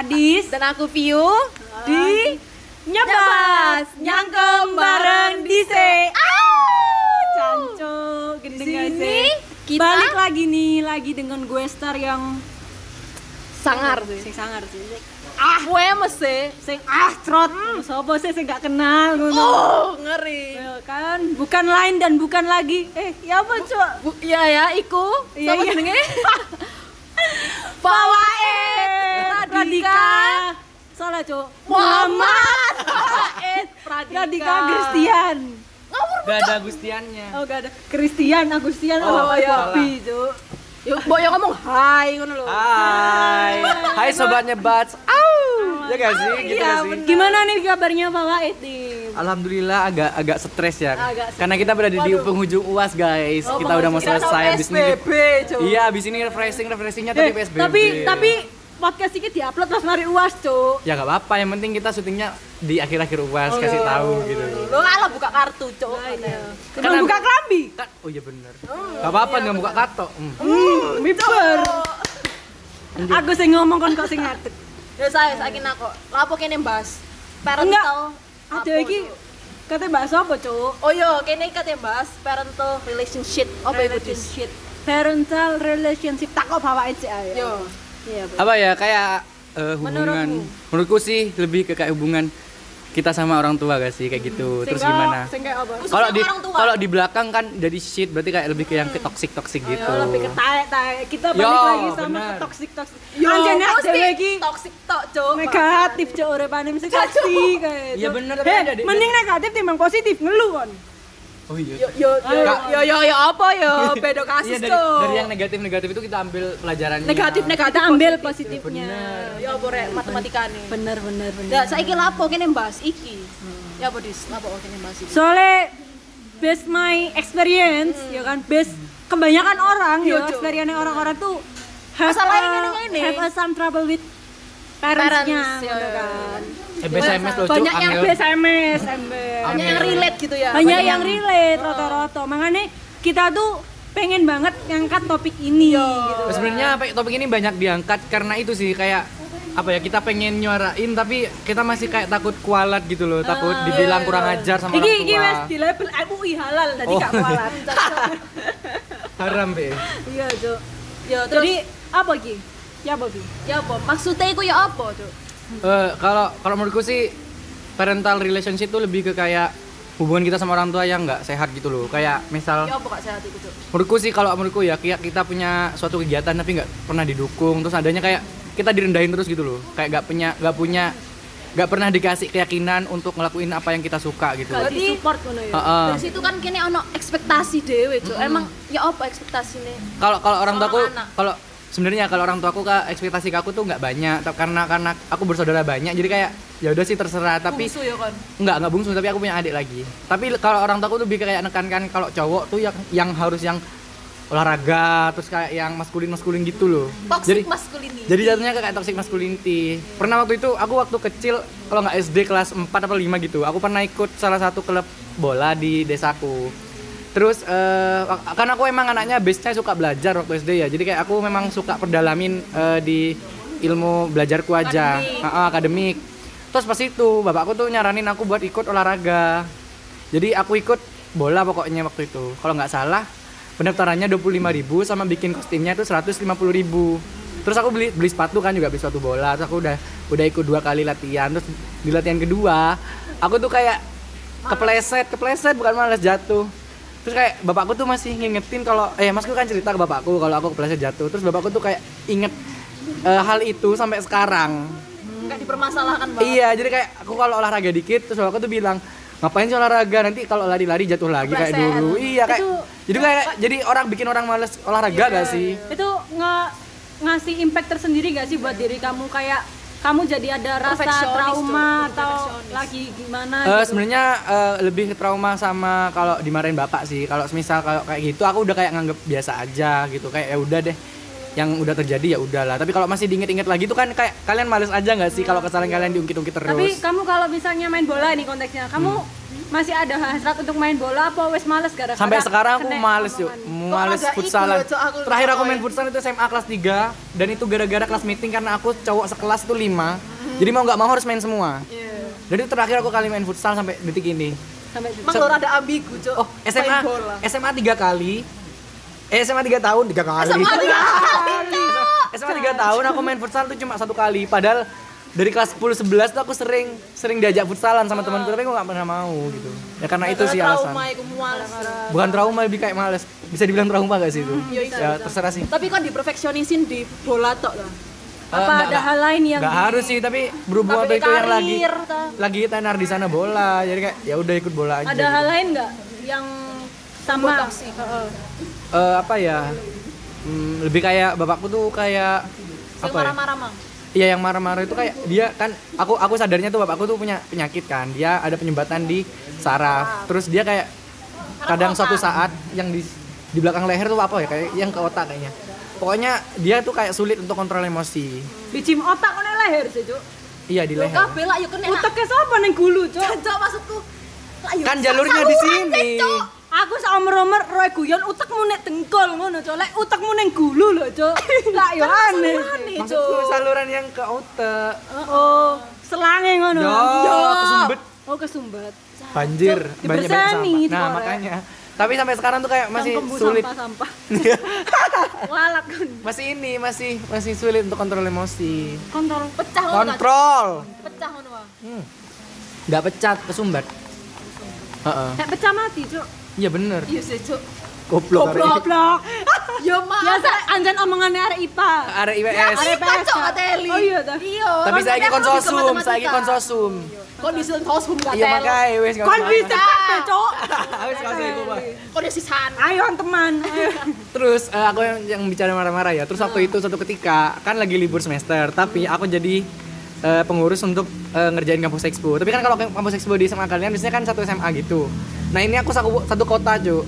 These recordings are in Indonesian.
Adis dan aku View di Nyebas Nyangkem bareng Dise. Canco, gendeng Sini kita- Balik lagi nih, lagi dengan gue star yang sangar sih. sing sangar sih. Ah, gue mesti. Sing ah trot, sopo sih sing gak kenal ngono. Oh, ngeri. Ya kan, bukan lain dan bukan lagi. Eh, ya apa, Cok? Bu, iya ya, iku. Iya, iya. Fawaid Radika. Salah, Cok. Muhammad Fawaid Radika. Radika Christian. Gak ada Gustiannya. Oh, gak ada. Christian, Agustian, Oh, oh, iya. Bobby, Cok. Yuk, boy yang ngomong hai ngono lho. Hai, hai sobatnya Bats. Au, ya gak sih, gitu Iya, gak sih? gimana nih kabarnya Pak Wahid nih? Alhamdulillah agak agak stres ya. Agak Karena kita berada di Waduh. penghujung UAS guys. Oh, kita udah mau selesai tahu abis ini. Iya, abis ini refreshing refreshingnya tapi Eh, PSBB. tapi tapi podcast ini diupload pas mari UAS, Cuk. ya gak apa-apa, yang penting kita syutingnya di akhir-akhir UAS Oh, kasih iya. tahu gitu. Lo ngalah buka kartu, Cuk. Kan buka kelambi. Kan, oh iya bener. Gak apa-apa nggak buka kato. Hmm. Hmm, miber. Aku sing ngomong kon kok sing ngadeg. Ya saya saiki nako. Lapo kene bahas parental. Enggak. Ada iki Cuk? katanya bahas apa, Cuk? Oh iya, kene kate bahas parental relationship. Apa itu? Relationship. Parental relationship tak kok sih ayo. Yo. Iya, Pak. Apa ya kayak eh, hubungan. Menurutmu? Menurutku sih lebih ke kayak hubungan kita sama orang tua gak sih kayak gitu. Sing Terus gimana? Apa? Kalau di orang tua. kalau di belakang kan jadi shit berarti kayak lebih ke yang ke toxic toxic gitu. Oh, lebih ke taek-taek. Kita Yo, balik lagi sama bener. ke toxic-toxic. Yo, Anjene dhewe iki toxic tok, Cuk. negatif cok uripane mesti toksik kayak Iya itu. bener, Eh, ada di- mending negatif timbang positif ngeluh kon Oh iya. Yo yo yo Kak. yo yo yo apa yo beda Iya kasus, dari, Cuk. dari yang negatif negatif itu kita ambil pelajarannya. negatif negatif kita ambil positifnya Ya apa rek matematika nih. bener bener bener Ya saiki lapo kene bahas iki. Ya apa dis? Lapo kene bahas iki? soalnya based my experience ya kan based kebanyakan orang Yo, ya Cuk. experience orang-orang tuh have, Masalahnya a- ngene-ngene. have a some trouble with parentsnya Parents, ya, gitu ya. kan Eh, BSMS loh, banyak yang. BSMS ember. Banyak yang relate gitu ya. banyak yang relate rata-rata makanya kita tuh pengen banget ngangkat topik ini gitu Nah, Sebenarnya apa- topik ini banyak diangkat karena itu sih kayak apa ya kita pengen nyuarain tapi kita masih kayak takut kualat gitu loh takut dibilang kurang ajar sama Iki orang iki wes tua di label MUI halal tadi Oh. gak kualat. haram be Iya, Cuk. Ya terus Jadi apa Ki? Ya apa Ki? ya apa? Maksudnya iku ya apa, Cuk? Eh, kalau kalau menurutku sih parental relationship tuh lebih ke kayak hubungan kita sama orang tua yang nggak sehat gitu loh kayak misal Ya apa Kak sehat iku, Cuk? menurutku sih kalau menurutku ya kayak kita punya suatu kegiatan tapi nggak pernah didukung terus adanya kayak kita direndahin terus gitu loh kayak nggak punya nggak punya nggak pernah dikasih keyakinan untuk ngelakuin apa yang kita suka gitu Gak di support ngono ya. Heeh. Dari situ kan kene ono ekspektasi dewe, Cuk. Emang ya apa ekspektasine? kalau kalau orang tuaku anak. kalau sebenarnya kalau orang tuaku ke ekspektasi ke aku tuh nggak banyak. Karena karena aku bersaudara banyak jadi kayak ya udah sih terserah. Tapi Bungsu ya kan. nggak nggak bungsu tapi aku punya adik lagi. Tapi kalau orang tuaku tuh lebih kayak nekankan kalau cowok tuh yang yang harus yang olahraga terus kayak yang maskulin maskulin gitu loh. Jadi Toxic masculinity. jadi jatuhnya kayak toxic masculinity. Pernah waktu itu aku waktu kecil kalau nggak SD kelas 4 atau 5 gitu aku pernah ikut salah satu klub bola di desaku terus eh, wak- karena aku emang anaknya base-nya suka belajar waktu SD ya. Jadi kayak aku memang suka perdalamin eh, di ilmu belajarku aja. Akademik. Ah, ah, akademik. Terus pas itu bapakku tuh nyaranin aku buat ikut olahraga. Jadi aku ikut bola pokoknya waktu itu. Kalau nggak salah pendaftarannya 25.000 sama bikin kostumnya itu 150.000 terus aku beli beli sepatu kan juga beli sepatu bola. Terus aku udah udah ikut dua kali latihan. Terus di latihan kedua aku tuh kayak kepleset kepleset bukan malas jatuh terus kayak bapakku tuh masih ngingetin kalau eh masku kan cerita ke bapakku kalau aku kepleset jatuh. Terus bapakku tuh kayak inget eh, hal itu sampai sekarang. Enggak dipermasalahkan banget. Iya, jadi kayak aku kalau olahraga dikit terus aku tuh bilang ngapain sih olahraga? Nanti kalau lari-lari jatuh lagi kayak dulu. Iya kayak Itu- jadi kayak jadi orang bikin orang males olahraga gak sih? Itu nge ngasih impact tersendiri gak sih buat diri kamu? Kayak kamu jadi ada rasa trauma atau lagi gimana Eh, gitu? sebenarnya eh, lebih trauma sama kalau dimarahin bapak sih. Kalau misal kalau kayak gitu aku udah kayak nganggep biasa aja gitu. Kayak ya udah deh. Yang udah terjadi ya udahlah. Tapi kalau masih diinget-inget lagi tuh kan kayak kalian males aja nggak sih kalau kesalahan kalian diungkit-ungkit terus? Tapi kamu kalau misalnya main bola nih konteksnya, kamu masih ada hasrat untuk main bola apa wes males gara-gara Sampai sekarang aku males yuk, males futsalan. Terakhir aku main futsal itu SMA kelas 3 dan itu gara-gara kelas meeting karena aku cowok sekelas itu 5. Jadi mau nggak mau harus main semua. Iya. Jadi terakhir aku kali main futsal sampai detik ini. sampai lo rada ambigu, Cok. Oh, SMA. SMA 3 kali. Eh SMA 3 tahun 3 kali. SMA tiga SMA 3 tahun aku main futsal tuh cuma satu kali. Padahal dari kelas 10 11 tuh aku sering sering diajak futsalan sama temanku tapi aku nggak pernah mau gitu. Ya karena itu sih alasan. Trauma. Bukan trauma lebih kayak males. Bisa dibilang trauma gak sih itu? Bisa, ya bisa. terserah sih. Tapi kan diperfeksionisin di bola tok lah. apa Eh, ada nggak- hal lain yang nggak harus sih tapi berhubung waktu itu yang lagi ta. lagi tenar di sana bola jadi kayak ya udah ikut bola aja ada gitu. hal lain nggak yang sama. Eh, apa ya Hmm, lebih kayak bapakku tuh kayak apa ya marah-marah, Mang. Iya yang marah-marah itu kayak dia kan aku aku sadarnya tuh bapakku tuh punya penyakit kan. Dia ada penyumbatan di saraf. Terus dia kayak kadang suatu saat yang di di belakang leher tuh apa ya kayak yang ke otak kayaknya. Pokoknya dia tuh kayak sulit untuk kontrol emosi. Bicim otak kene leher sih cuk. Iya di leher. kabeh lah yo kena. uteknya sapa neng gulu cuk? Maksudku. Kan jalurnya di sini Cok. aku sama-sama roe guyon utekmu nek dengkol ngono cuk. Lek utekmu neng gulu lho cuk. Lah yo aneh. maksudku Cok. saluran yang ke otak oh selange ngono. Yo kesumbat. Oh kesumbat. Banjir. Cok, banyak dibersani sampah. Nah makanya. Tapi sampai sekarang tuh kayak masih sulit. sampah-sampah. Lalat kan masih ini masih masih sulit untuk kontrol emosi. Kontrol. Pecah ngono. kan? kontrol. Pecah ngono. Hmm. nggak pecat kesumbat. Heeh. kayak pecah mati cuk iya bener Iya sih, Cok. goblok Goblok. goblok Yo mah. biasa anjan omongannya arek IPA Arek Ipa, PS, Cok, Kak. ateli. oh iya dah Iya. tapi aku konsosum lebih ke saya matematika. konsosum Kondisi konsum gak iya makanya wes nggak kon bisa kabeh cuk Wes nggak usah ikut, Pak. Kondisi san. ayo teman terus eh, aku yang, yang bicara marah-marah ya terus waktu itu suatu ketika kan lagi libur semester tapi aku jadi eh, pengurus untuk eh, ngerjain kampus expo. Tapi kan kalau kampus expo di SMA kalian biasanya kan satu SMA gitu. Nah ini aku satu, satu kota cuy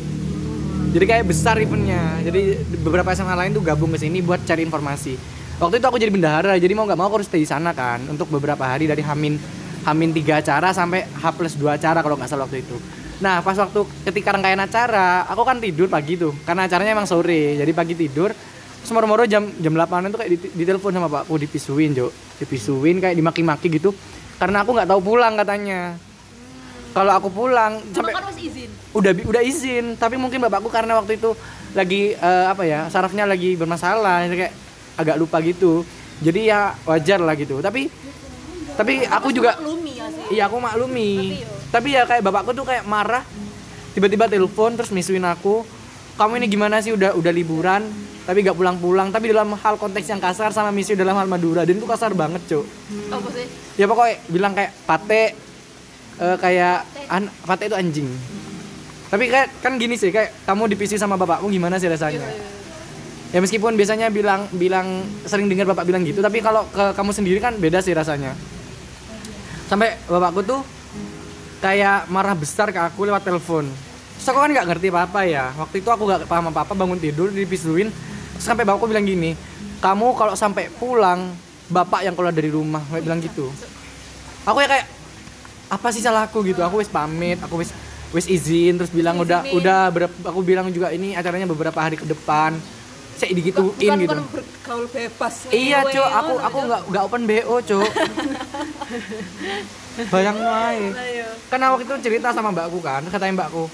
jadi kayak besar eventnya. Jadi beberapa SMA lain tuh gabung ke sini buat cari informasi. Waktu itu aku jadi bendahara jadi mau nggak mau aku harus stay di sana kan untuk beberapa hari dari Hamin Hamin tiga acara sampai H plus dua acara kalau nggak salah waktu itu. Nah pas waktu ketika rangkaian acara aku kan tidur pagi tuh karena acaranya emang sore. Jadi pagi tidur moro-moro jam jam 8 itu kayak di- ditelepon sama pakku dipisuin jo dipisuin kayak dimaki-maki gitu. Karena aku nggak tahu pulang katanya. Kalau aku pulang sampai kan izin. udah udah izin. Tapi mungkin bapakku karena waktu itu lagi eh, apa ya sarafnya lagi bermasalah jadi kayak agak lupa gitu. Jadi ya wajar lah gitu. Tapi tapi aku juga Lumi ya sih. iya aku maklumi. Tapi tapi ya kayak bapakku tuh kayak marah. Tiba-tiba telepon terus misuin aku kamu ini gimana sih? Udah udah liburan tapi gak pulang-pulang. Tapi dalam hal konteks yang kasar sama misi dalam hal Madura dan itu kasar banget cuk. Apa sih? ya pokoknya bilang kayak pate eh, kayak an, pate itu anjing. Tapi kayak kan gini sih kayak kamu dipisi sama bapakmu gimana sih rasanya? Ya meskipun biasanya bilang bilang sering dengar bapak bilang gitu tapi kalau ke kamu sendiri kan beda sih rasanya. Sampai bapakku tuh kayak marah besar ke aku lewat telepon terus aku kan nggak ngerti apa apa ya waktu itu aku nggak paham apa apa bangun tidur dipisuin sampai bapakku bilang gini kamu kalau sampai pulang bapak yang keluar dari rumah kayak bilang gitu aku ya kayak apa sih salahku gitu aku wis pamit aku wis wis izin terus bilang udah udah berapa aku bilang juga ini acaranya beberapa hari ke depan saya digituin Bukan gitu bukan bergaul bebas. Iya, Cok. Aku ngono, aku Cok. nggak nggak open BO, Cok. Bayang wae. Karena waktu itu cerita sama mbakku kan, katanya mbakku.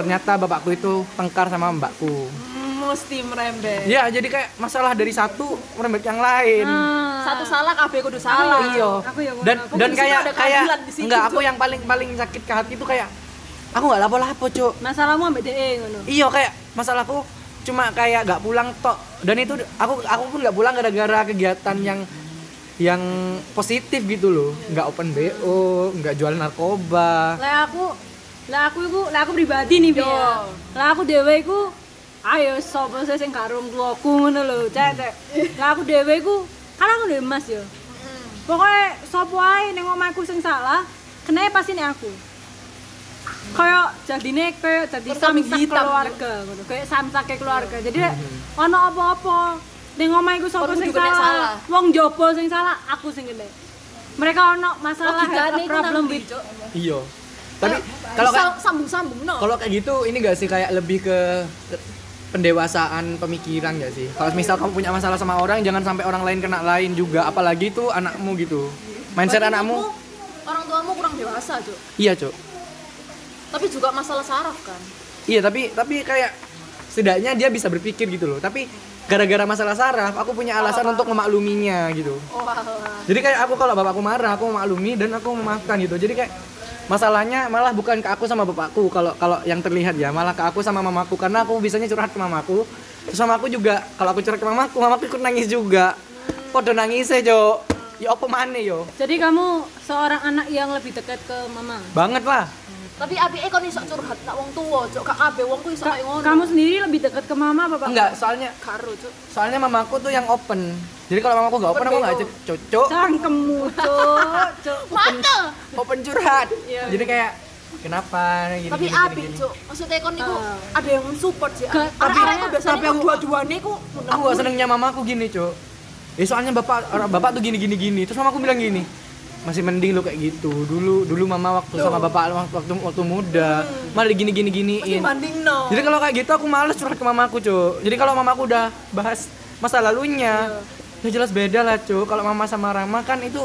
Ternyata bapakku itu tengkar sama mbakku. Mesti merembet. Ya, jadi kayak masalah dari satu merembet yang lain. Ah. Satu salah kabeh kudu salah. Iya. Aku ya, Dan aku dan kayak ada kayak keadilan di situ, enggak aku yang paling paling sakit ke hati itu kayak aku nggak lapo-lapo, Cok. masalahmu ambek DE ngono Iya kayak masalahku cuma kayak nggak pulang tok dan itu aku aku pun nggak pulang gara-gara kegiatan yang yang positif gitu loh nggak open bo nggak jual narkoba lah aku lah aku iku lah aku pribadi nih Bi, ya. lah aku dhewe iku ayo sapa sih sing karo tuaku ngono lho cek cek. Lah aku dhewe iku kan aku dhewe Mas ya pokoknya sapa ae ning omahku sing salah kena pasti nek aku. Kayak jadine kayak jadi samsak keluarga ngono kayak samsake keluarga. Jadi nek ono apa-apa ning omahku sapa sing salah salah. wong jopo sing salah aku sing kena. Mereka ono masalah problem with iya Tapi kalau kayak sambung-sambung no. kalau kayak gitu ini gak sih kayak lebih ke pendewasaan pemikiran gak sih? Kalau misal kamu punya masalah sama orang jangan sampai orang lain kena lain juga apalagi itu anakmu gitu. Mindset Berarti anakmu kamu- orang tuamu kurang dewasa, Cuk. iya, Cuk. Tapi juga masalah saraf kan. Iya, tapi tapi kayak setidaknya dia bisa berpikir gitu loh. Tapi gara-gara masalah saraf, aku punya alasan untuk memakluminya gitu. Oh. Jadi kayak aku kalau bapakku marah, aku memaklumi dan aku memaafkan gitu. Jadi kayak masalahnya malah bukan ke aku sama bapakku kalau kalau yang terlihat ya, malah ke aku sama mamaku karena aku bisanya curhat ke mamaku. Terus mamaku juga kalau aku curhat ke mamaku, mamaku ikut nangis juga. Podo nangis ya, Jo. Ya apa maneh yo? Jadi kamu seorang anak yang lebih dekat ke mama. Banget lah. Tapi apike kon iso curhat nak wong tuwa, Cuk. Gak kabeh wong ku iso kayak ngono. kamu sendiri lebih dekat ke mama apa pak? Enggak, soalnya karo, Cuk. soalnya mamaku tuh yang open. Jadi kalau mamaku nggak open, aku nggak Open cocok. Cangkemmu, cok, cok. Mata. Open curhat. Iya, Jadi kayak kenapa gini Tapi gini, abi, gini. Cuk. Maksudnya kon niku Ah. ada yang mensupport sih. Gak- Tapi aku biasanya tapi yang aku- dua-duanya ku aku gak senengnya mamaku gini cok ya soalnya bapak orang bapak tuh gini gini gini terus mamaku bilang gini masih mending lu kayak gitu. Dulu dulu mama waktu sama bapak waktu waktu, waktu muda malah gini gini giniin no. jadi kalau kayak gitu aku males curhat ke mamaku cok jadi kalau mamaku udah bahas masa lalunya ya jelas beda lah cok kalau mama sama Rama kan itu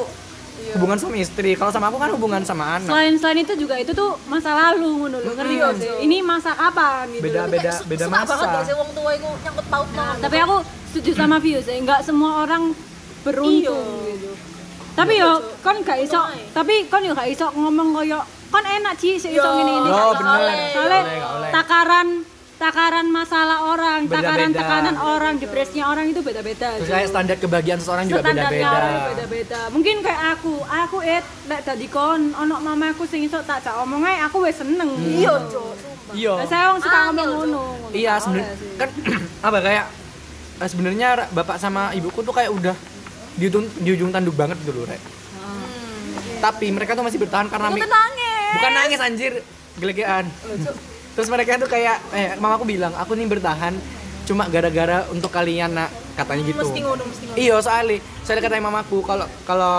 hubungan suami istri. Kalau sama aku kan hubungan sama anak. Selain selain itu juga itu tuh masa lalu ngono lho, ngerti gak sih? Ini masa kapan gitu. beda loh. beda beda banget gak masa sih wong tua iku nyangkut paut no. Tapi aku setuju sama Vio sih, enggak semua orang beruntung gitu. Tapi yo kon gak iso, tapi kon yo gak iso ngomong koyo kon enak sih iso Yo. ngene ini. Oh, bener. Soalnya takaran takaran masalah orang, Beda-beda. takaran tekanan orang, depresinya orang itu beda-beda. terus kayak standar kebahagiaan seseorang juga Standarnya beda orang beda beda-beda. Mungkin kayak aku, aku et lek dadi kon ono mamaku sing iso tak jak omong ae aku wis seneng. Iya, Cuk. sumpah. iya Lah, Saya wong suka Angel, ngomong Jo. ngono. Iya sebenarnya kan apa kayak eh, sebenarnya bapak sama ibuku tuh kayak udah di ujung, di ujung tanduk banget dulu rek. Tapi mereka tuh masih bertahan karena Itu nangis. bukan nangis anjir gelegean. Terus mereka tuh kayak eh mamaku bilang aku nih bertahan cuma gara-gara untuk kalian nak katanya gitu. Mesti ngono, mesti ngono. Iya soalnya saya katanya mamaku kalau kalau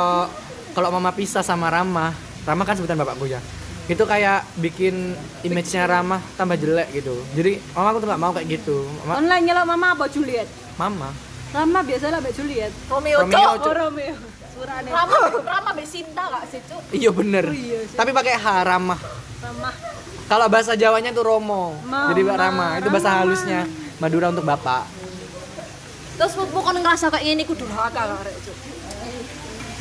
kalau mama pisah sama Rama, Rama kan sebutan bapakku ya. Itu kayak bikin image-nya Rama tambah jelek gitu. Jadi mamaku tuh nggak mau kayak gitu. Mama, Online nyelok mama apa Juliet? mama. Lama biasa lah Mbak Juliet. Romeo, Romeo, Cuk. Cuk. Oh Romeo. Surane. Rama, Rama mbek Sinta gak sih, Cuk? Iya bener. iya sih. Tapi pakai H Rama. Mama. Kalau bahasa Jawanya tuh Romo. Mama, Jadi Mbak Rama. Itu bahasa Rama. halusnya Madura untuk bapak. Terus bukan ngerasa kayak ini ku durhaka gak rek, Cuk?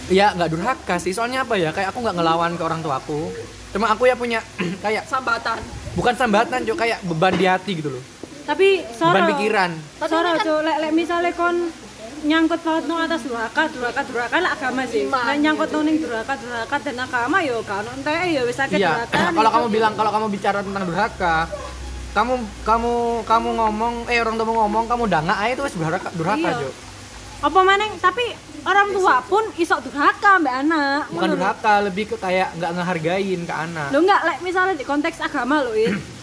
Iya nggak durhaka sih. Soalnya apa ya? Kayak aku nggak ngelawan ke orang tuaku. Cuma aku ya punya kayak Sambatan. bukan sambatan cok kayak beban di hati gitu loh. Tapi soro. Beban pikiran. Tapi Soro kan- cuk lek lek misale kon nyangkut paut no atas durhaka, durhaka, durhaka lah agama sih. Iman, Lek nyangkut no ning durhaka, durhaka dan agama yo kan entek ya wis akeh Iya. durhaka. Kalau kamu bilang kalau kamu bicara tentang durhaka, kamu kamu kamu ngomong eh orang tua ngomong kamu dangak aja itu wis durhaka durhaka Iya. Cok. apa maneng tapi orang tua pun iso durhaka mbak anak. Bukan durhaka, lebih ke kayak nggak ngehargain ke anak. Lo enggak lek misalnya di konteks agama lo ya.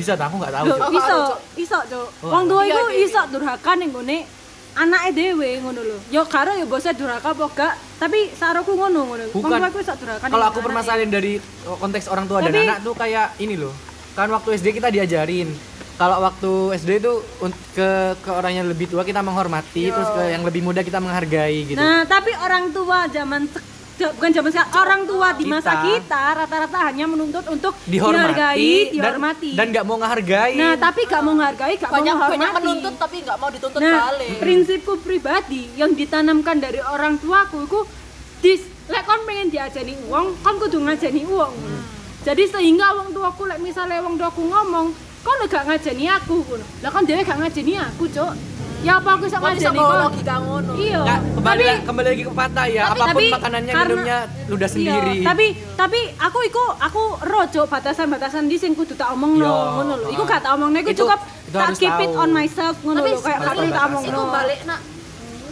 Bisa tak? Aku nggak tahu. Lho, Cok. Oh, iso, iso, Cuk. Wong tua iya, iku iya, iso durhaka ning gone anake dhewe ngono lho. Yo karo yo bose durhaka apa gak, tapi saroku ngono ngono. Wong Bukan. tua iku iso durhaka. Kalau aku permasalahan dari konteks orang tua dan Tapi- anak tuh kayak ini loh. Kan waktu SD kita diajarin kalau waktu SD itu ke ke orang yang lebih tua kita menghormati, terus ke yang lebih muda kita menghargai gitu. Nah, tapi orang tua zaman bukan zaman sekarang, orang tua di masa Kita. kita rata-rata hanya menuntut untuk dihormati, dihargai, dan- dihormati. dan nggak mau ngehargai. Nah, tapi gak mau menghargai, gak Banyak mau banyak menghormati. menuntut tapi nggak mau dituntut Nah, balik. prinsipku pribadi yang ditanamkan dari orang tuaku iku dis lek kon pengen diajeni uang, kon kudu ngajeni uang. Hmm. Jadi sehingga wong tuaku lek misalnya wong tuaku ngomong, kon gak ngajeni aku ngono. Lah kon dhewe gak ngajeni aku, Cuk. Ya apa aku iso Kok bisa bawa logika ngono? Iya. Nggak, kembali, Tapi kembali lagi ke patah ya. tapi- Apa pun tapi makanannya, karena- minumnya ludah sendiri. Iya, tapi tapi aku iku aku rojo batasan-batasan di sing kudu tak omongno Iya. ngono lho. Iku gak tak omongno iku cukup tak keep it on myself ngono lho kayak perlu tak omongno. Iku balik nak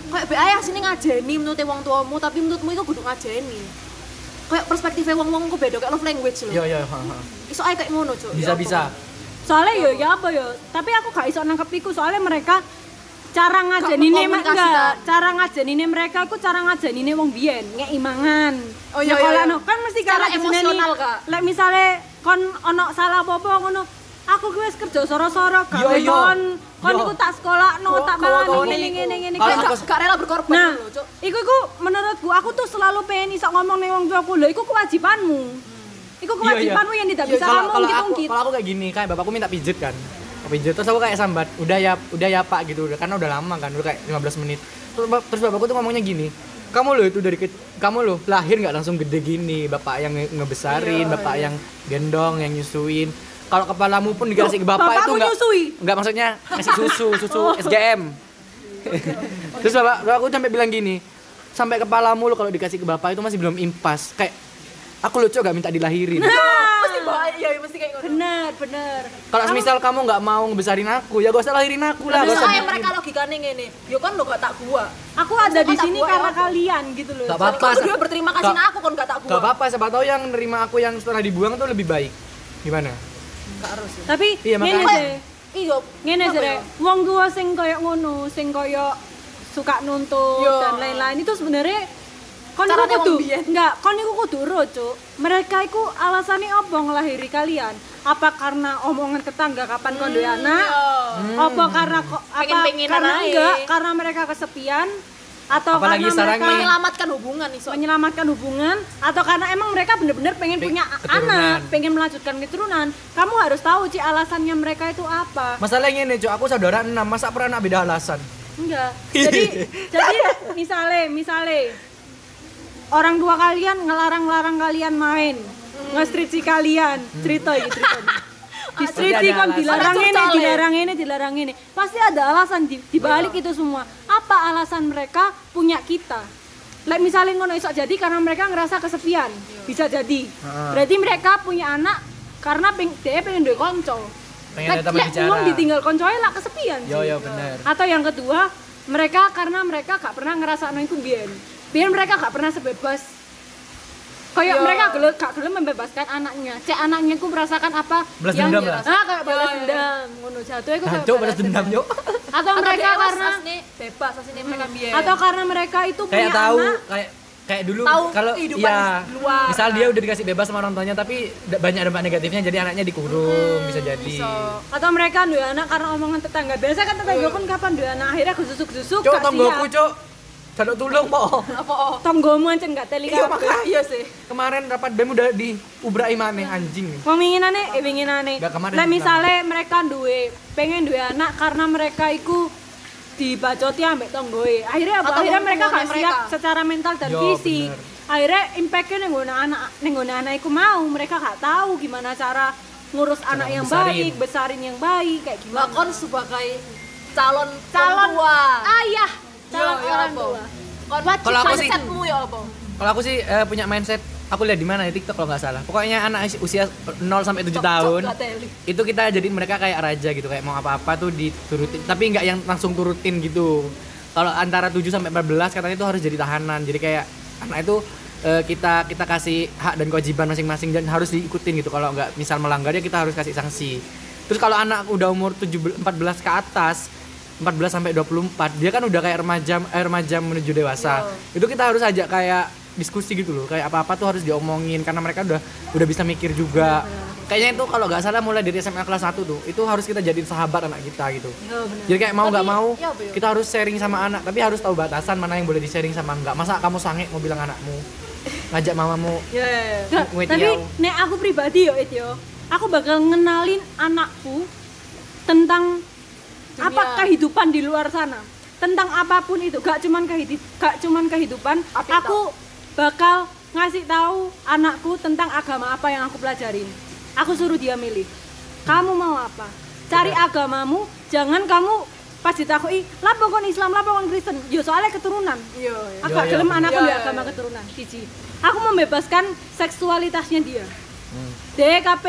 kayak be ayah sini ngajeni menurut wong tuamu tapi menurutmu itu kudu ngajeni. Kayak perspektifnya wong-wong ku beda kayak love language lho. Iya, iya. Iso ae kayak ngono, Cuk. Bisa Ya soalnya yo ya apa yo tapi aku gak iso nangkep iku soalnya mereka cara mengkomunikasikan. enggak cara ngajenine mereka aku cara ngajenine wong biyen ngek imangan Oh, iya, iya, iya. kan mesti kan emosional, Kak. lek misale kon ono salah apa-apa ngono aku wis kerja soro-soro gawe yo. kon kon Yo. iku tak sekolahno tak Kawan- mangan kawan ngene ngene ngene aku- Gak, rela berkorban Nah, lho, iku iku menurutku aku tuh selalu pengen iso ngomong ning wong tuaku lho iku kewajibanmu. Iku Iya, iya. kewajibanmu yang tidak Iya, bisa kalau kamu aku ungkit-ungkit. kalau aku kayak gini kayak bapakku minta pijet kan Aku pijet terus aku kayak sambat udah ya udah ya pak gitu. Udah karena udah lama kan udah kayak 15 menit. Terus, terus bapakku tuh ngomongnya gini kamu loh itu dari ke- kamu loh lahir nggak langsung gede gini. Bapak yang nge- ngebesarin Iya, bapak yang gendong yang nyusuin. Kalau kepalamu pun dikasih ke bapak bapakmu itu nggak nggak maksudnya ngasih susu susu Oh. SGM terus bapak bapakku sampai bilang gini sampai kepalamu lo kalau dikasih ke bapak itu masih belum impas. Kayak aku lucu gak minta dilahirin Bahaya, ya, mesti kayak ngono. Bener, bener. Kalau misal kamu nggak mau ngebesarin aku, ya gak usah lahirin aku lah. Gak usah soalnya bikin. mereka logikanya ngene. Yo kan lo gak tak gua. Aku ada di sini buat karena kalian gitu loh. Gak apa-apa. berdua berterima kasih nah aku kon gak tak gua. Gak apa-apa, siapa tahu yang nerima aku yang setelah dibuang tuh lebih baik. Gimana? Gak harus ya. Tapi Iya, makanya. sih. Iya. Ngene sih, ya? Wong tua sing koyo ngono, sing koyo suka nuntut Yo. dan lain-lain itu sebenarnya kon iku Caranya kudu enggak, kon iku kudu uro, Cuk. Mereka iku alasannya apa ngelahiri kalian? Apa karena omongan tetangga kapan kon duwe anak? iya. Apa karena kok apa Pengen-pengenan karena ae. enggak karena mereka kesepian atau Apalagi karena mereka menyelamatkan hubungan iso. menyelamatkan hubungan atau karena emang mereka bener-bener pengen Peng- punya keturunan. anak, pengen melanjutkan keturunan. Kamu harus tahu Ci alasannya mereka itu apa. Masalahnya ini, Cok, aku saudara enam, masa pernah anak beda alasan? Enggak. Jadi jadi misale misale orang tua kalian ngelarang-larang kalian main, ngestriksi kalian, cerita iki cerita. Ada kon alasan. dilarang ini, curcol ya? dilarang ini, dilarang ini. Pasti ada alasan di, di balik itu semua. Apa alasan mereka punya kita? Like misalnya ngono iso jadi karena mereka ngerasa kesepian. Bisa jadi. Berarti mereka punya anak karena peng, dia pengen duwe konco. Pengen Like, ada teman bicara. ditinggal koncoe lah kesepian Yo, sih. yo, bener. Atau yang kedua, mereka karena mereka gak pernah ngerasa iku biyen. Biyen mereka gak pernah sebebas kayak Yo. mereka gelem gak gelem membebaskan anaknya. Cek anaknya ku merasakan apa Balas yang dendam lah. Ah, kayak balas yo. dendam. Ngono jatuh iku kayak balas dendam, Cok. Atau mereka karena bebas aslinya mereka biar. atau karena mereka itu Kayak punya tahu, anak kayak kayak dulu kalau kehidupan ya di luar. misal dia udah dikasih bebas sama orang tuanya tapi banyak dampak negatifnya jadi anaknya dikurung bisa jadi atau mereka duwe anak karena omongan tetangga. Biasa kan tetangga kan kapan duwe anak akhirnya gusuk-gusuk cok gak tonggoku siap. cok jaluk tulung po apa oh. Tonggomu ancen gak teli iya makanya Iya sih. kemarin rapat bem udah diubrai maneh anjing Peminginane, eh pinginane. Nggak kemarin Lah misale mereka duwe pengen duwe anak karena mereka iku dibacoti ambek tonggoe. Akhirnya apa? Atau Akhirnya mereka gak siap mereka. secara mental dan Yo, fisik. bener. Akhirnya impactnya ning nggon anak ning nggon anak iku mau, mereka gak tahu gimana cara ngurus anak yang besarin. baik, besarin yang baik kayak gimana. kon sebagai calon Calon tua. ayah, calon orang tua. Kon Kalau aku sih- ya apa? kalau aku sih eh, punya mindset aku lihat di mana? Di TikTok kalau nggak salah. Pokoknya anak usia 0 sampai 7 tahun itu kita jadiin mereka kayak raja gitu kayak mau apa-apa tuh diturutin. Tapi nggak yang langsung turutin gitu. Kalau antara 7 sampai 14 katanya itu harus jadi tahanan. Jadi kayak anak itu eh, kita kita kasih hak dan kewajiban masing-masing dan harus diikutin gitu. Kalau nggak misal melanggar ya kita harus kasih sanksi. Terus kalau anak udah umur 7 14 ke atas 14 sampai 24 dia kan udah kayak remaja eh, remaja menuju dewasa. Itu kita harus ajak kayak diskusi gitu loh. Kayak apa apa tuh harus diomongin karena mereka udah udah bisa mikir juga. Kayaknya itu kalau nggak salah mulai dari SMA kelas 1 tuh itu harus kita jadiin sahabat anak kita gitu. Yo, bener. jadi kayak mau nggak mau ya ya? kita harus sharing sama anak. Tapi harus tahu batasan mana yang boleh di sharing sama enggak masa kamu sange mau bilang anakmu? Ngajak mamamu. Ya. ya, ya. Nggak, Wait, tapi nek aku pribadi yo It, yo aku bakal ngenalin anakku tentang Dunia. apa kehidupan di luar sana? Tentang apa pun itu gak cuman kehidup gak cuman kehidupan Apik aku bakal ngasih tahu anakku tentang agama apa yang aku pelajarin aku suruh dia milih. Kamu mau apa? Cari agamamu jangan kamu pas ditakoi lapo kon Islam lapo kon Kristen. Yo soalnya keturunan. Aku Yo, yo, gelem bener. anakku Yo, di yo, agama yo. keturunan siji aku membebaskan seksualitasnya dia. Hmm. DKP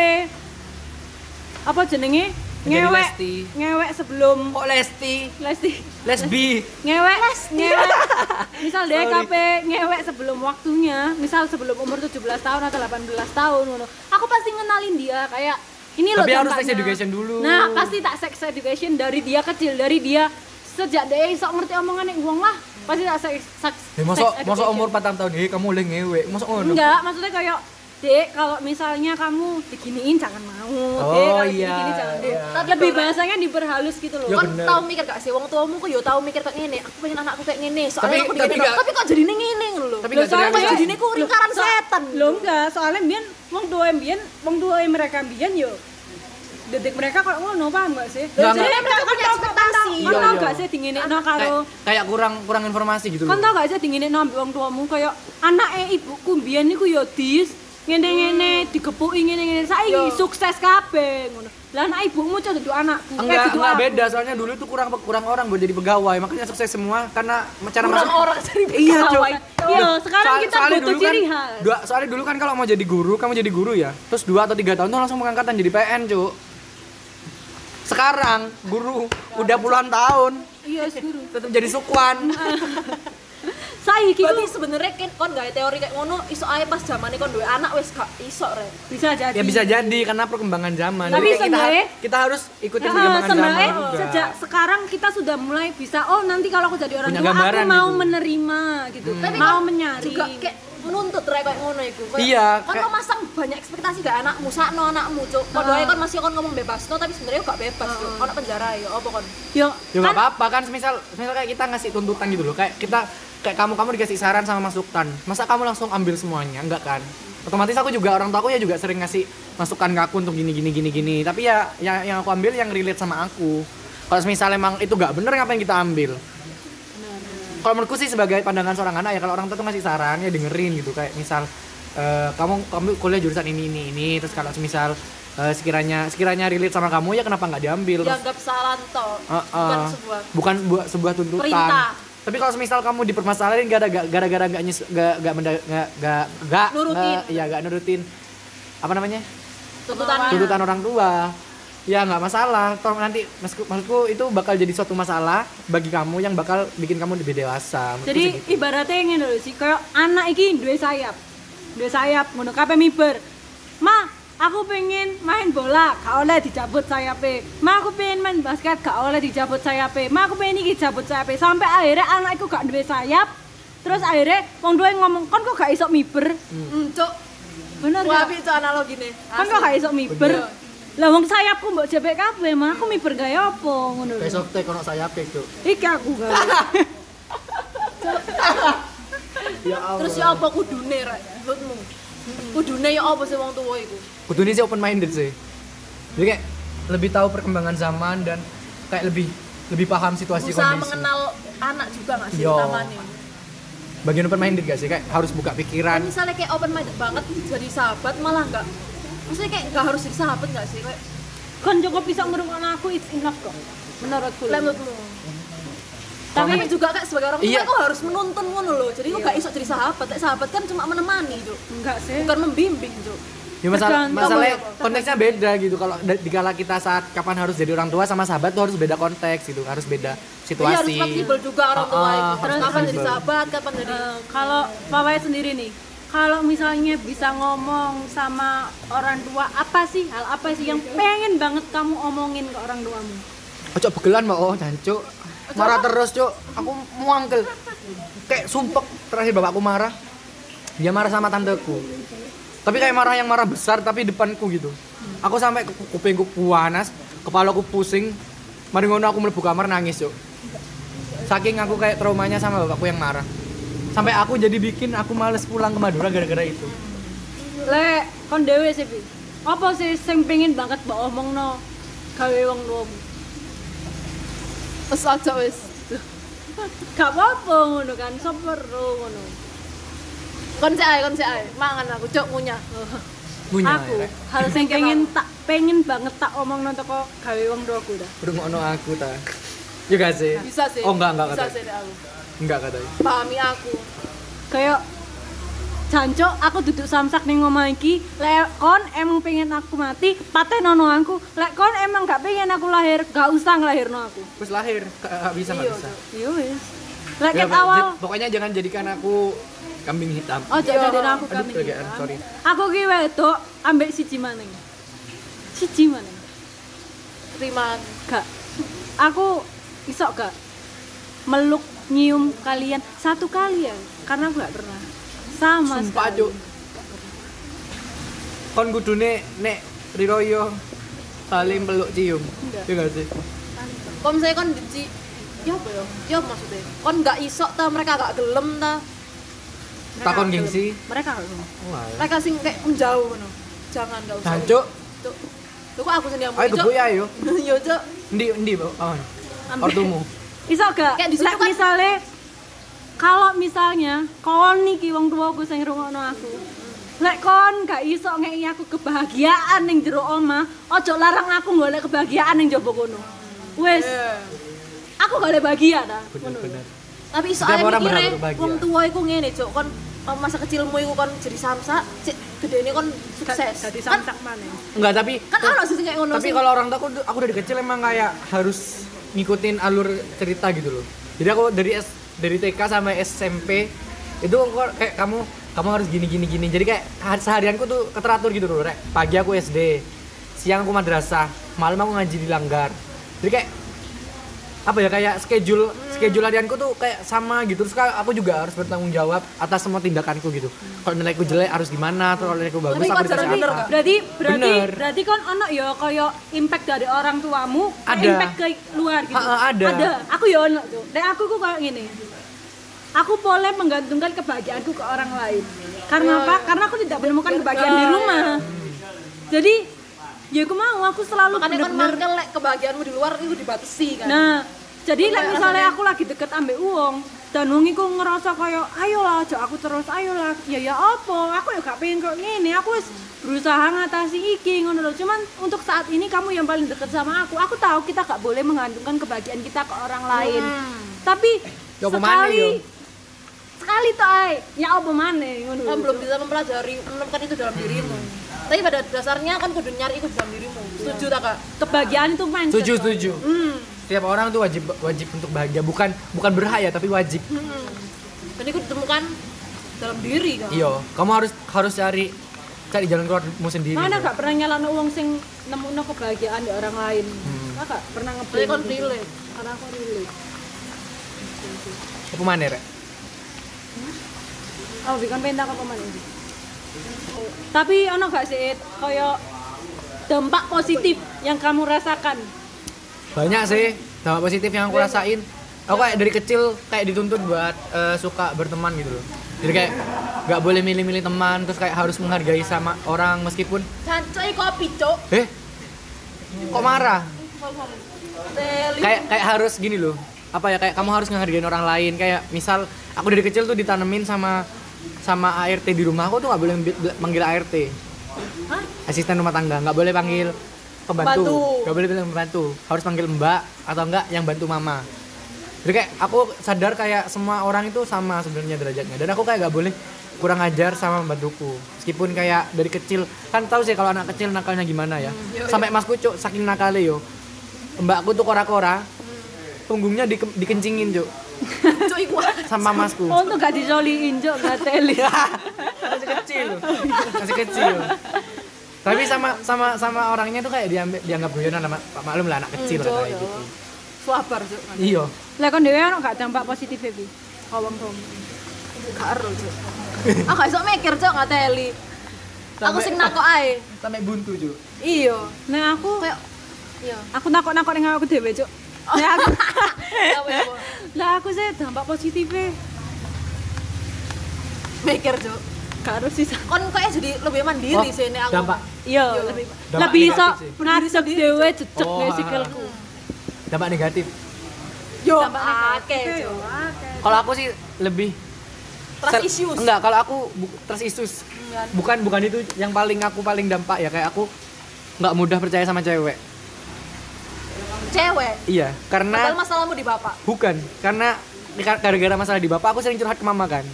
apa jenenge ngewek. Lesti. ngewek sebelum. Kok Lesti? Lesti. Lesbi. Ngewek. Ngewek. Misal DKP ngewek sebelum waktunya. Misal sebelum umur 17 tahun atau 18 tahun ngono. Aku pasti ngenalin dia kayak ini loh Tapi harus sex education dulu. nah pasti tak sex education dari dia kecil dari dia sejak dia sok ngerti omongan yang uang lah pasti tak sex, sex, Eh, masa sex masa education. umur 4 tahun eh kamu boleh ngewe masa ngono. Enggak maksudnya kayak Dek, kalau misalnya kamu diginiin jangan mau. Oh, Dek, kalau iya, digini jangan. iya. Tapi lebih bahasanya diperhalus gitu loh. Ya, bener. tau mikir gak sih wong tuamu kok yo tau mikir kayak ngene, aku pengen anakku kayak ngene, soalnya Tapi- aku tapi digini, gak- tapi kok jadi ngene lho. Tapi Loh, gak soalnya. Kayak jadine ku lingkaran So- setan. Lo enggak, soalnya biyen wong tua biyen, wong tua mereka biyen yo detik mereka kalau ngono paham gak sih? Nggak, Jadi mereka punya kan tau- ekspektasi. Kan Iya, tau iya. gak sih dinginekno kayak, karo kayak kurang kurang informasi gitu Kan loh. tau gak sih dinginekno ambek wong tuamu kayak anake ibuku biyen niku yo dis ngene-ngene digepuki ngene-ngene saiki sukses kabeh ngono. Lah anak ibumu cok duduk anakku. Enggak, Eh, duduk enggak beda soalnya dulu tuh kurang kurang orang buat jadi pegawai, makanya sukses semua karena cara Kurang masuk orang jadi Iya, Cok. pegawai. Iya, sekarang Soal- kita soalnya butuh dulu kan- ciri khas. Dua, soalnya dulu kan kalau mau jadi guru, kamu jadi guru ya. Terus dua atau tiga tahun tuh langsung pengangkatan jadi PN, Cuk. Sekarang guru udah puluhan tahun Iya, guru. tetap jadi sukwan. Saiki Berarti sebenarnya kan kon gak teori kayak ngono iso ae pas zamane kon duwe anak wis gak iso rek. bisa jadi. ya bisa jadi karena perkembangan zaman. Tapi kita, sebenarnya- kita harus ikutin Ya, perkembangan zaman sebenarnya juga. sejak sekarang kita sudah mulai bisa oh nanti kalau aku jadi orang Punya tua aku mau gitu. menerima gitu Tapi mau menyari juga kayak menuntut rek kayak ngono iku. Iya, Kon kayak- memasang banyak ekspektasi gak anakmu, sakno anakmu, Cuk. Padha ae kon masih kon ngomong bebas, no, tapi sebenarnya gak bebas, Cuk. Ono penjara ya apa kon? yo Ya nggak kan apa-apa kan semisal semisal kayak kita ngasih tuntutan gitu loh kayak kita kayak kamu kamu dikasih saran sama masukan masa kamu langsung ambil semuanya? Enggak kan? Otomatis aku juga orang tua aku ya juga sering ngasih masukan ke aku untuk gini gini gini gini. Tapi ya yang yang aku ambil yang relate sama aku. Kalau semisal emang itu nggak bener ngapain kita ambil? Kalau menurutku sih sebagai pandangan seorang anak ya kalau orang tua tuh ngasih saran ya dengerin gitu. Kayak misal eh, kamu kamu kuliah jurusan ini ini ini. Terus kalau semisal eh, sekiranya sekiranya relate sama kamu ya kenapa nggak diambil? Dianggap salah toh. Uh, uh, Bukan sebuah bukan sebuah, sebuah tuntutan. Perintah. Tapi kalau semisal kamu dipermasalahin gara-gara gara-gara nggak nyes nggak menda- nggak nggak nggak Nurutin. nggak- iya nggak nurutin. Apa namanya? Tuntutannya. tuntutan orang tua. Ya nggak masalah. Toh nanti maksudku, maksudku itu bakal jadi suatu masalah bagi kamu yang bakal bikin kamu lebih dewasa. Jadi gitu. ibaratnya ngene lho sih kayak anak iki duwe sayap. Duwe sayap ngono kabeh miber. Ma aku pengen main bola gak oleh dicabut sayape ma aku pengen main basket gak oleh dicabut sayape ma aku pengen iki cabut sayape sampai akhirnya anakku gak duwe sayap. Terus akhirnya wong duwe ngomong kon kok gak iso miber? Hmm, Cuk. bener gak? tapi itu analogine. kan kok gak iso miber? Lah wong sayapku mbok jepek kabeh mah aku miber gaya apa ngono lho. Besok teh kono saya tuh iki aku gawe. Ya Allah. Terus ya apa kudune rek? Menurutmu? Kudune ya apa sih wong tua iku? Kudu ini sih open minded sih. Jadi kayak lebih tahu perkembangan zaman dan kayak lebih lebih paham situasi Usaha kondisi. mengenal anak juga gak sih utamanya? bagian open minded gak sih? Kayak harus buka Kan pikiran. Misalnya kayak open minded banget jadi sahabat malah nggak maksudnya kayak nggak harus jadi sahabat nggak sih? Kayak kon cukup bisa ngerungokno aku it's enough kok menurutku. Menurutmu tapi tapi juga kayak sebagai orang tua Iya. kok harus menuntun ngono loh jadi kok gak iso jadi sahabat. Kayak sahabat kan cuma menemani tuh enggak sih. Bukan membimbing tuh ya masalah masalahnya konteksnya beda gitu. Kalau da- dikala kita saat kapan harus jadi orang tua sama sahabat tuh harus beda konteks gitu. Harus beda Jadi harus situasi. fleksibel juga orang tua. Itu ah, terus harus kapan jadi sahabat kapan jadi Eh, kalau Pawai sendiri nih kalau misalnya bisa ngomong sama orang tua apa sih hal apa sih yang pengen banget kamu omongin ke orang tuamu? Ojo begelan mbak. Oh jancuk marah terus cuk. Aku muangkel kayak sumpek terakhir bapakku marah. Dia marah sama tanteku. Tapi kayak marah yang marah besar tapi depanku gitu. Aku sampai ku- kupingku panas kepalaku pusing. Mari ngono aku mlebu kamar nangis cuk. Saking aku kayak traumanya sama bapakku yang marah. Sampai aku jadi bikin aku males pulang ke Madura gara-gara itu. Le kon dewe sih apa sih sing pengen banget mbak omongno? Gawe wong tuamu wes aja wes gak apa-apa ngono kan seperu ngono. Kon sih ae kon sih ae. Mangan aku cok ngunyah. Punya, aku ya, hal sing pengen tak pengen banget tak omongno teko gawe wong tuaku dah Rungokno aku ta. Gak sih? Bisa sih. Oh enggak enggak bisa katanya sih aku. Enggak katanya pahami aku. Kayak jancok aku duduk samsak ning omah iki. Lek kon emang pengen aku mati patenono aku. Lek kon emang gak pengen aku lahir gak usah ngelahirno aku. Terus lahir, gak bisa nggak Iya, bisa. iya wis. Lek Ya, ket awal pokoknya jangan jadikan aku kambing hitam. oh jadi aku Aduh, kami kegean, sorry. aku ki wedok ambek siji maneng siji maneng terimaan gak. Aku iso gak? Meluk nyium kalian. Satu kali ya karena aku gak pernah sama Sumpah, Cuk. kon kudune nek riroyo saling peluk cium iya gak sih Kalau misalnya kon dici ya apa ya? Ya maksudnya? Kon nggak isok ta mereka gak gelem ta. Takon gengsi. Mereka nggak gelem. Mereka sing kayak menjauh ngono. Jangan gak usah. Jancuk, Cuk. Tuh kok aku sendiri yang ayo gebuk ya ayo. Yo, Cuk. Endi, Pak? Awan. Ambil. Ortumu. Iso gak? Kayak di situ Lek kan- misalnya kalau misalnya kon niki wong tuaku sing ngrungokno aku. Lek kon gak iso ngeki aku kebahagiaan ning jero omah, ojo larang aku golek kebahagiaan ning jaba kono. Wes, Iya. aku gak ada bahagia ta. Bener-bener. Tapi berhak berbahagia. wong tua iku ngene, Cuk. Kon masa kecilmu iku kon jadi samsak, cek gedene kon sukses. Jadi Kan samsak mana? Enggak, tapi kan ono sih kayak ngono tapi kalau orang tua aku, aku dari kecil emang kayak harus ngikutin alur cerita gitu loh jadi aku dari S, dari TK sampai SMP itu kok kayak kamu kamu harus gini gini gini jadi kayak ha- seharianku tuh keteratur gitu loh rek pagi aku SD siang aku madrasah malam aku ngaji di langgar jadi kayak apa ya kayak schedule schedule harianku tuh kayak sama gitu terus kan aku juga harus bertanggung jawab atas semua tindakanku gitu kalau nilaiku jelek harus gimana terus kalau nilaiku bagus Tapi aku dikasih bener apa gak? Berarti berarti Bener. berarti kon ono ya kaya impact dari orang tuamu, Ada. impact ke luar gitu. Ha, ha, ada. Ada. Aku ya ono, Cuk. Nek aku ku kayak gini. Aku boleh menggantungkan kebahagiaanku ke orang lain. Karena apa? Karena aku tidak menemukan kebahagiaan di rumah. Jadi ya aku mau aku selalu makanya kon bener-bener mangkel lek kebahagiaanmu di luar itu dibatasi kan. Nah, jadi like misalnya aku lagi deket ambek uang dan wong iku ngerasa kayak ayolah aja aku terus ayolah ya ya apa aku ya gak pengen kok ngene aku wis berusaha ngatasi iki ngono loh cuman untuk saat ini kamu yang paling deket sama aku aku tahu kita gak boleh menggantungkan kebahagiaan kita ke orang lain Hmm. tapi Ya sekali? Sekali tuh ay ya apa mana ngono Kan belum bisa mempelajari menemukan itu dalam dirimu. Tapi pada dasarnya kan kudu nyari itu dalam dirimu. Setuju tak kak? kebahagiaan itu mindset setuju Kak. setuju Hmm. setiap orang tuh wajib wajib untuk bahagia bukan bukan berhak ya tapi wajib hmm. Dan itu ditemukan dalam diri kan. iya kamu harus harus cari cari jalan keluarmu sendiri mana gak pernah nyalano uang sing nemuno kebahagiaan di orang lain Hmm. kakak pernah kon gitu. relate. karena aku relate apa mana rek Oh, bikin pentak apa mana? Ini? Tapi ono gak sih kayak dampak positif yang kamu rasakan? banyak sih dampak positif yang aku rasain. Aku kayak dari kecil kayak dituntut buat eh, suka berteman gitu loh. Jadi kayak nggak boleh milih-milih teman terus kayak harus menghargai sama orang meskipun Cancai kopi cok. eh? Kok marah? Kayak kayak harus gini loh apa ya kayak kamu harus ngehargain orang lain. Kayak misal aku dari kecil tuh ditanemin sama sama ART di rumah. Aku tuh nggak boleh manggil ART Hah? asisten rumah tangga. Nggak boleh panggil pembantu. Nggak boleh bilang pembantu. Harus panggil mbak atau enggak yang bantu mama. Jadi kayak aku sadar kayak semua orang itu sama sebenarnya derajatnya. Dan aku kayak nggak boleh kurang ajar sama pembantuku. Meskipun kayak dari kecil kan tahu sih kalau anak kecil nakalnya gimana ya. Yo, sampai masku cuk saking nakalnya yo. Mbakku tuh kora-kora punggungnya dike- dikencingin cuk sama masku Oh, tuh gak disoliin, Jok, gak teli. masih kecil masih kecil tapi sama sama sama orangnya tuh kayak diambil dianggap guyonan sama Pak maklum lah anak kecil Hmm, lah Cok, kayak gitu Swabar cok. iya Lah kon dhewe ono gak dampak positif Bi? Kawang kamu. Gak ero cok. Aku gak iso mikir cok nggak teli. Aku Sampai- sing nakok ae. sampai buntu cuk Iya. Nah, aku Kayak iya. aku nakok-nakok ning aku dhewe, Cuk. Lah aku? Lah aku sih dampak positifnya Mikir cok. gak harus sih. Kon kayak jadi lebih mandiri Oh, sih nek aku. dampak Iya, lebih lebih iso narik dhewe jejeg Oh, nih sikilku. dampak negatif Yo, Dampak akeh akeh. kalau aku sih lebih Trust issues. enggak kalau aku bu- trust issues bukan bukan itu yang paling aku paling dampak ya kayak aku nggak mudah percaya sama cewek Cewek. iya Padahal karena masalahmu di bapak. bukan karena gara-gara masalah di bapak aku sering curhat ke mama kan.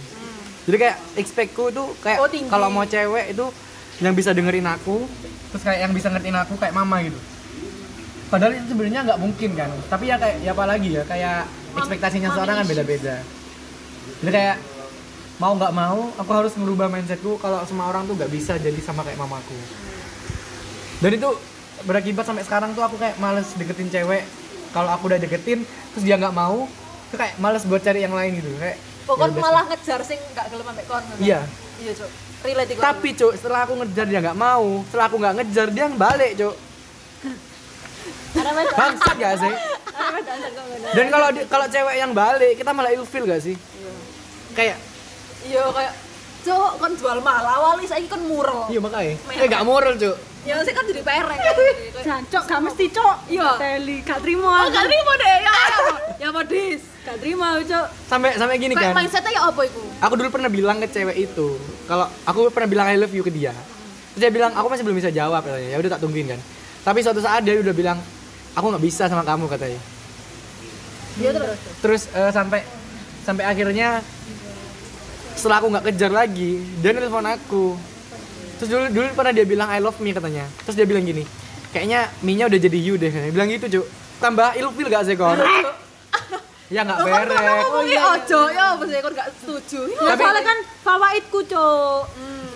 Jadi kayak expectku tuh kayak Oh, kalau mau cewek itu yang bisa dengerin aku terus kayak yang bisa ngertiin aku kayak mama gitu. Padahal itu sebenarnya nggak mungkin kan tapi ya kayak ya apalagi ya kayak ekspektasinya seorang kan beda-beda. Jadi kayak mau nggak mau aku harus merubah mindsetku kalau semua orang tuh nggak bisa jadi sama kayak mamaku. Dan itu berakibat sampai sekarang tuh aku kayak males deketin cewek kalau aku udah deketin terus dia nggak mau tuh kayak males buat cari yang lain gitu kayak Pokoknya ya malah ngejar sing gak gelem ambek kon. Iya. Iya, Cok. relate. Tapi cuk, setelah aku ngejar dia nggak mau, setelah aku nggak ngejar dia balik wedok. Bangsat gak sih? Dan kalau kalau cewek yang balik, kita malah ilfil gak sih? Kayak, Iya kayak Cuk, kan jual mahal awalnya saiki kan murel. iya makanya. Eh gak moral cuk. Ya saya kan jadi perek kan. Jancok gak mesti cok. Iya. Teli gak trimo. Oh, gak terima deh. Ya, ya, modis. Gak trimo cok. Sampai sampai gini kan. mindsetnya ya apa iku? Aku dulu pernah bilang ke cewek itu, kalau aku pernah bilang I love you ke dia. Terus dia bilang aku masih belum bisa jawab katanya. Ya udah tak tungguin kan. Tapi suatu saat dia udah bilang aku nggak bisa sama kamu katanya. Dia terus. Terus eh, sampai sampai akhirnya setelah aku nggak kejar lagi, dia nelfon aku. Terus dulu dulu pernah dia bilang I love me katanya. Terus dia bilang gini, kayaknya Minya udah jadi you deh. katanya. Bilang gitu cuk. Tambah ilfil gak sih kon? ya nggak beres. pernah ngomongin ojo ya apa sih kon gak setuju. Ya Tapi- soalnya kan fawaidku cok.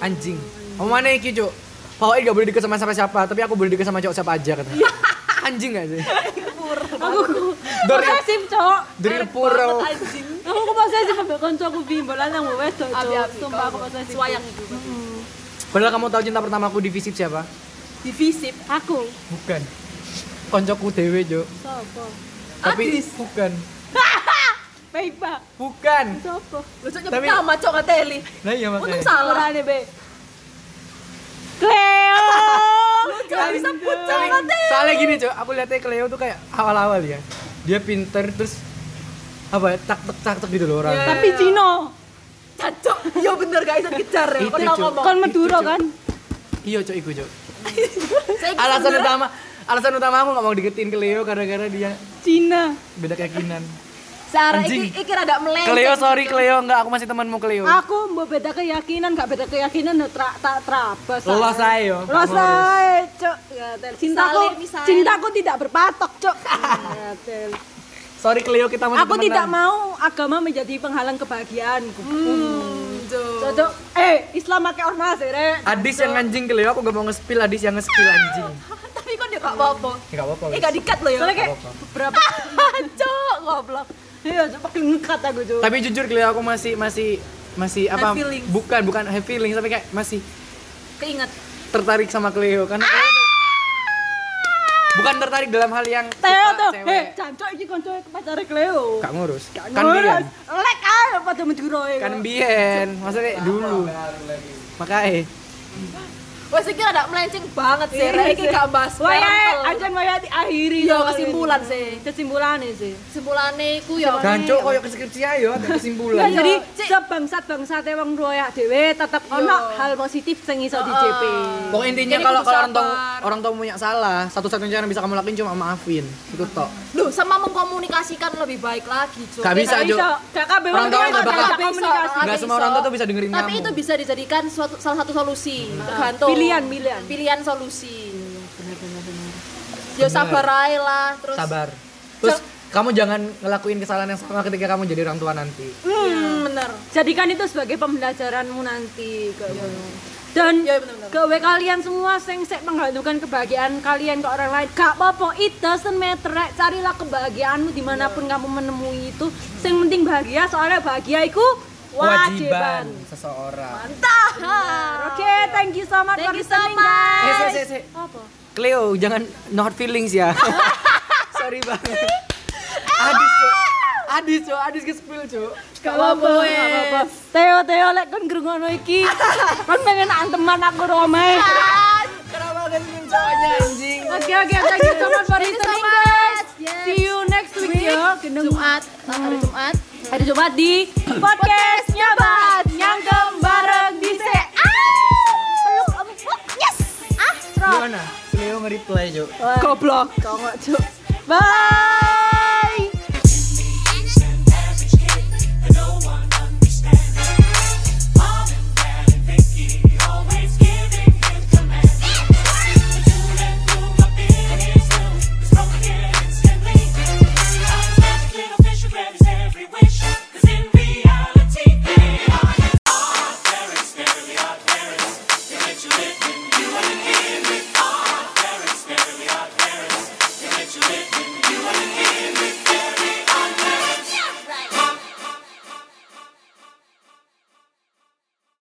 Anjing. Mau mana iki, Cuk? Pokoknya gak boleh deket sama siapa-siapa, tapi aku boleh deket sama cowok siapa aja katanya. Anjing gak sih? Aku Dari- posesif cok. Dari puro. Anjing. Aku ku posesif ambek kancaku bimbel lanang mbok wedok cok. Sumpah aku posesif. Suayang itu. Padahal kamu tahu cinta pertamaku di Visip siapa? Divisip. Aku. Bukan. Koncoku dewe, Cuk. Sopo? Tapi Adis. bukan. Baik pak. Bukan. Sopo? Lu cok nyebut Tapi- nama cok ngeteli. Nah iya Untung makanya. salah. Orane be. Cleo. Gak bisa ngeteli. soalnya gini, Cuk, aku lihatnya Cleo tuh kayak awal-awal ya. Dia pinter terus apa ya, tak tak tak tak gitu loh orang. Iya. Tapi Cino. Cacok. Iya bener guys, kejar ya. Itu, Kon ngomong. Kon Madura kan? Iya, Cuk, iku. Saya Alasan utama alasan utama aku gak mau deketin Cleo gara-gara dia Cina. beda keyakinan. Sarah iki iki rada melenceng. Cleo sorry Cleo enggak aku masih temanmu Cleo. Aku mbok beda keyakinan, gak beda keyakinan udah tra, tak terabas. Lo saya yo. Lo saya, cok. Ya. Cintaku, Misalnya- cintaku tidak berpatok, cok. Ya. Sorry Cleo kita masih Aku temenan. tidak mau agama menjadi penghalang kebahagiaanku. Hmm, Jo. Cocok. Eh, Islam pakai ormas ya, Rek. Adis yang anjing Cleo aku gak mau nge-spill Adis yang nge-spill anjing. Tapi kon ya gak apa-apa. Gak apa-apa. Eh gak dikat lo ya. Soalnya kayak beberapa Cok, goblok. Iya, cok pakai ngekat aku, cok. Tapi jujur Cleo aku masih masih masih apa? Bukan bukan have feelings tapi kayak masih Keinget. tertarik sama Cleo karena Cleo tuh- bukan tertarik dalam hal yang Teo tuh, cewek. eh, cancok iki konco pacare Cleo. Gak ngurus. Kan Ngurus. Lek ae pada Madura ya. Kan biyen, maksudnya dulu. Makanya Wes iki rada melenceng banget sih. Rek iki gak bahas Waya, parental. anjen waya diakhiri. Iya, soalnya. kesimpulan sih. Kesimpulannya sih. Kesimpulannya iku ya. Ganco koyo skripsi ayo Nah, kesimpulan. jadi Cik. sebangsat-bangsat wong roya dhewe tetep ono hal positif sing iso di JP. Pokoknya intinya kalau kalau orang tua orang tua punya salah, satu-satunya cara yang bisa kamu lakuin cuma maafin. Itu tok. Duh, sama mengkomunikasikan lebih baik lagi, Cok. Gak bisa, Jo. Gak kabeh Orang wong tua tuh nggak gak bakal- bisa komunikasi. Enggak semua orang tua tuh bisa dengerin Tapi kamu. itu bisa dijadikan suatu salah satu solusi. Tergantung. Pilihan, pilihan. Pilihan solusi. Ya sabar aja lah, terus Sabar. Terus kamu jangan ngelakuin kesalahan yang sama ketika kamu jadi orang tua nanti. Hmm, bener. Jadikan itu sebagai pembelajaranmu nanti kayak ngono. Dan Iya, bener-bener. gawe kalian semua sing sek menggantungkan kebahagiaan kalian ke orang lain. Gak apa-apa, it doesn't matter. Carilah kebahagiaanmu di mana pun kamu menemui itu. Sing penting bahagia, soalnya bahagia itu wajiban. seseorang. Mantap. Oke, thank you so much Thank for you so listening, much. Eh, guys. se, se, se. Apa? Cleo, jangan no hard feelings ya. Sorry banget. Adis, Cok. Adis, Cok. Adis Cok. Gak apa-apa, gak apa-apa. Teo, Teo, lek kon ngrungokno iki. Kon pengen teman aku Rome. Kenapa gak senyum cowoknya anjing? Oke, oke, thank you so much for listening, guys. Yes. See you next week, ya. Gendeng Jumat, hari Jumat. Hari Jumat di podcast nyabat nyangkem bareng di se. Peluk om. Yes. Ah, Gimana? Cleo nge-reply, Cok. Goblok, kau nggak cuk. Bye.